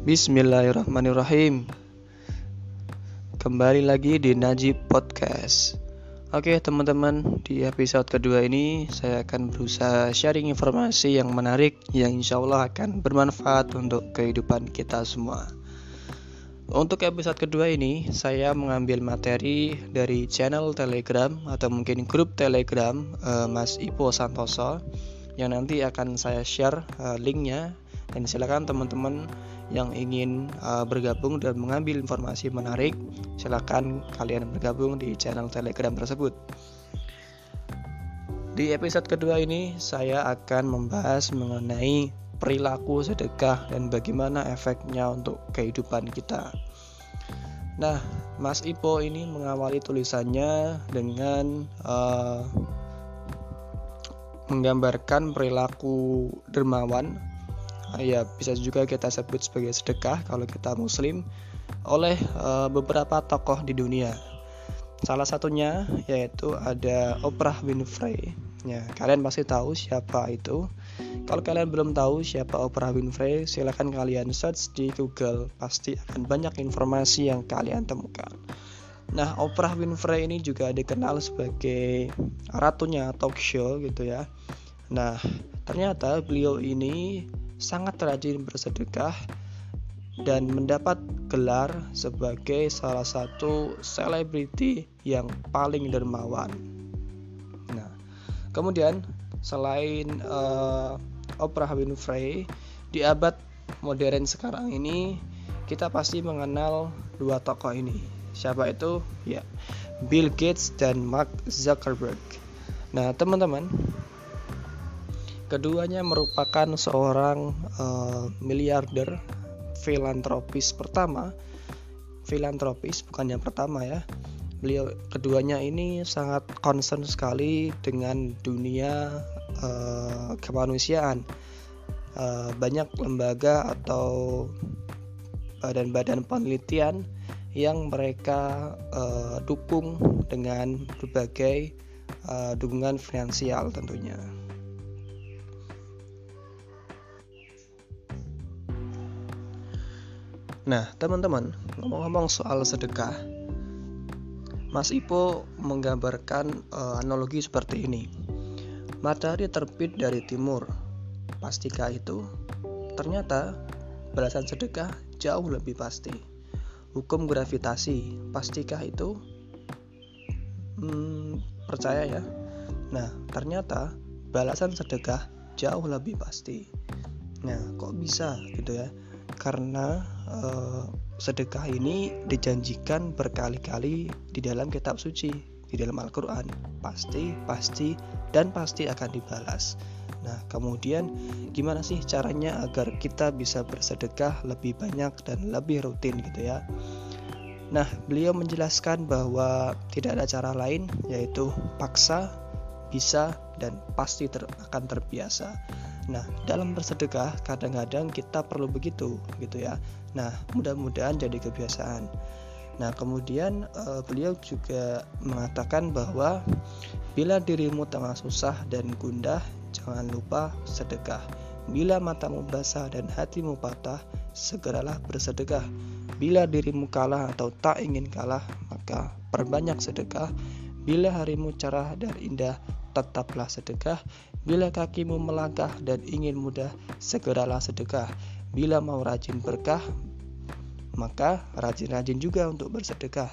Bismillahirrahmanirrahim. Kembali lagi di Najib Podcast. Oke teman-teman di episode kedua ini Saya akan berusaha sharing informasi yang menarik Yang insya Allah akan bermanfaat untuk kehidupan kita semua. Untuk episode kedua ini Saya mengambil materi dari channel telegram Atau mungkin grup telegram uh, Mas Ipo Santoso Yang nanti akan saya share uh, linknya dan silakan teman-teman yang ingin uh, bergabung dan mengambil informasi menarik, silakan kalian bergabung di channel Telegram tersebut. Di episode kedua ini saya akan membahas mengenai perilaku sedekah dan bagaimana efeknya untuk kehidupan kita. Nah, Mas Ipo ini mengawali tulisannya dengan uh, menggambarkan perilaku dermawan ya bisa juga kita sebut sebagai sedekah kalau kita muslim oleh uh, beberapa tokoh di dunia. Salah satunya yaitu ada Oprah Winfrey. Ya, kalian pasti tahu siapa itu. Kalau kalian belum tahu siapa Oprah Winfrey, silahkan kalian search di Google. Pasti akan banyak informasi yang kalian temukan. Nah, Oprah Winfrey ini juga dikenal sebagai ratunya talk show gitu ya. Nah, ternyata beliau ini sangat rajin bersedekah dan mendapat gelar sebagai salah satu selebriti yang paling dermawan. Nah, kemudian selain uh, Oprah Winfrey di abad modern sekarang ini kita pasti mengenal dua tokoh ini. Siapa itu? Ya, Bill Gates dan Mark Zuckerberg. Nah, teman-teman, Keduanya merupakan seorang uh, miliarder filantropis pertama. Filantropis bukan yang pertama ya. Beliau keduanya ini sangat concern sekali dengan dunia uh, kemanusiaan. Uh, banyak lembaga atau badan-badan penelitian yang mereka uh, dukung dengan berbagai uh, dukungan finansial tentunya. Nah, teman-teman, ngomong-ngomong soal sedekah, Mas Ipo menggambarkan uh, analogi seperti ini. Matahari terbit dari timur. Pastikah itu? Ternyata balasan sedekah jauh lebih pasti. Hukum gravitasi, pastikah itu? Hmm, percaya ya. Nah, ternyata balasan sedekah jauh lebih pasti. Nah, kok bisa gitu ya? Karena uh, sedekah ini dijanjikan berkali-kali di dalam kitab suci, di dalam Al-Qur'an. Pasti, pasti dan pasti akan dibalas. Nah, kemudian gimana sih caranya agar kita bisa bersedekah lebih banyak dan lebih rutin gitu ya? Nah, beliau menjelaskan bahwa tidak ada cara lain yaitu paksa, bisa dan pasti ter akan terbiasa. Nah, dalam bersedekah kadang-kadang kita perlu begitu gitu ya. Nah, mudah-mudahan jadi kebiasaan. Nah, kemudian uh, beliau juga mengatakan bahwa bila dirimu tengah susah dan gundah, jangan lupa sedekah. Bila matamu basah dan hatimu patah, segeralah bersedekah. Bila dirimu kalah atau tak ingin kalah, maka perbanyak sedekah. Bila harimu cerah dan indah, tetaplah sedekah. Bila kakimu melangkah dan ingin mudah, segeralah sedekah. Bila mau rajin berkah, maka rajin-rajin juga untuk bersedekah.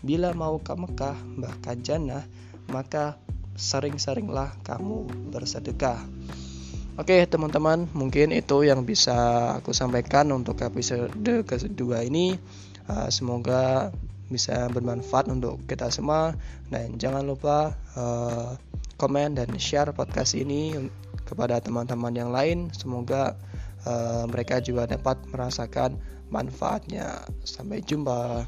Bila mau ke Mekah, bahkan jannah, maka sering-seringlah kamu bersedekah. Oke teman-teman, mungkin itu yang bisa aku sampaikan untuk episode kedua ini. Uh, semoga bisa bermanfaat untuk kita semua dan jangan lupa uh, komen dan share podcast ini kepada teman-teman yang lain. Semoga uh, mereka juga dapat merasakan manfaatnya. Sampai jumpa.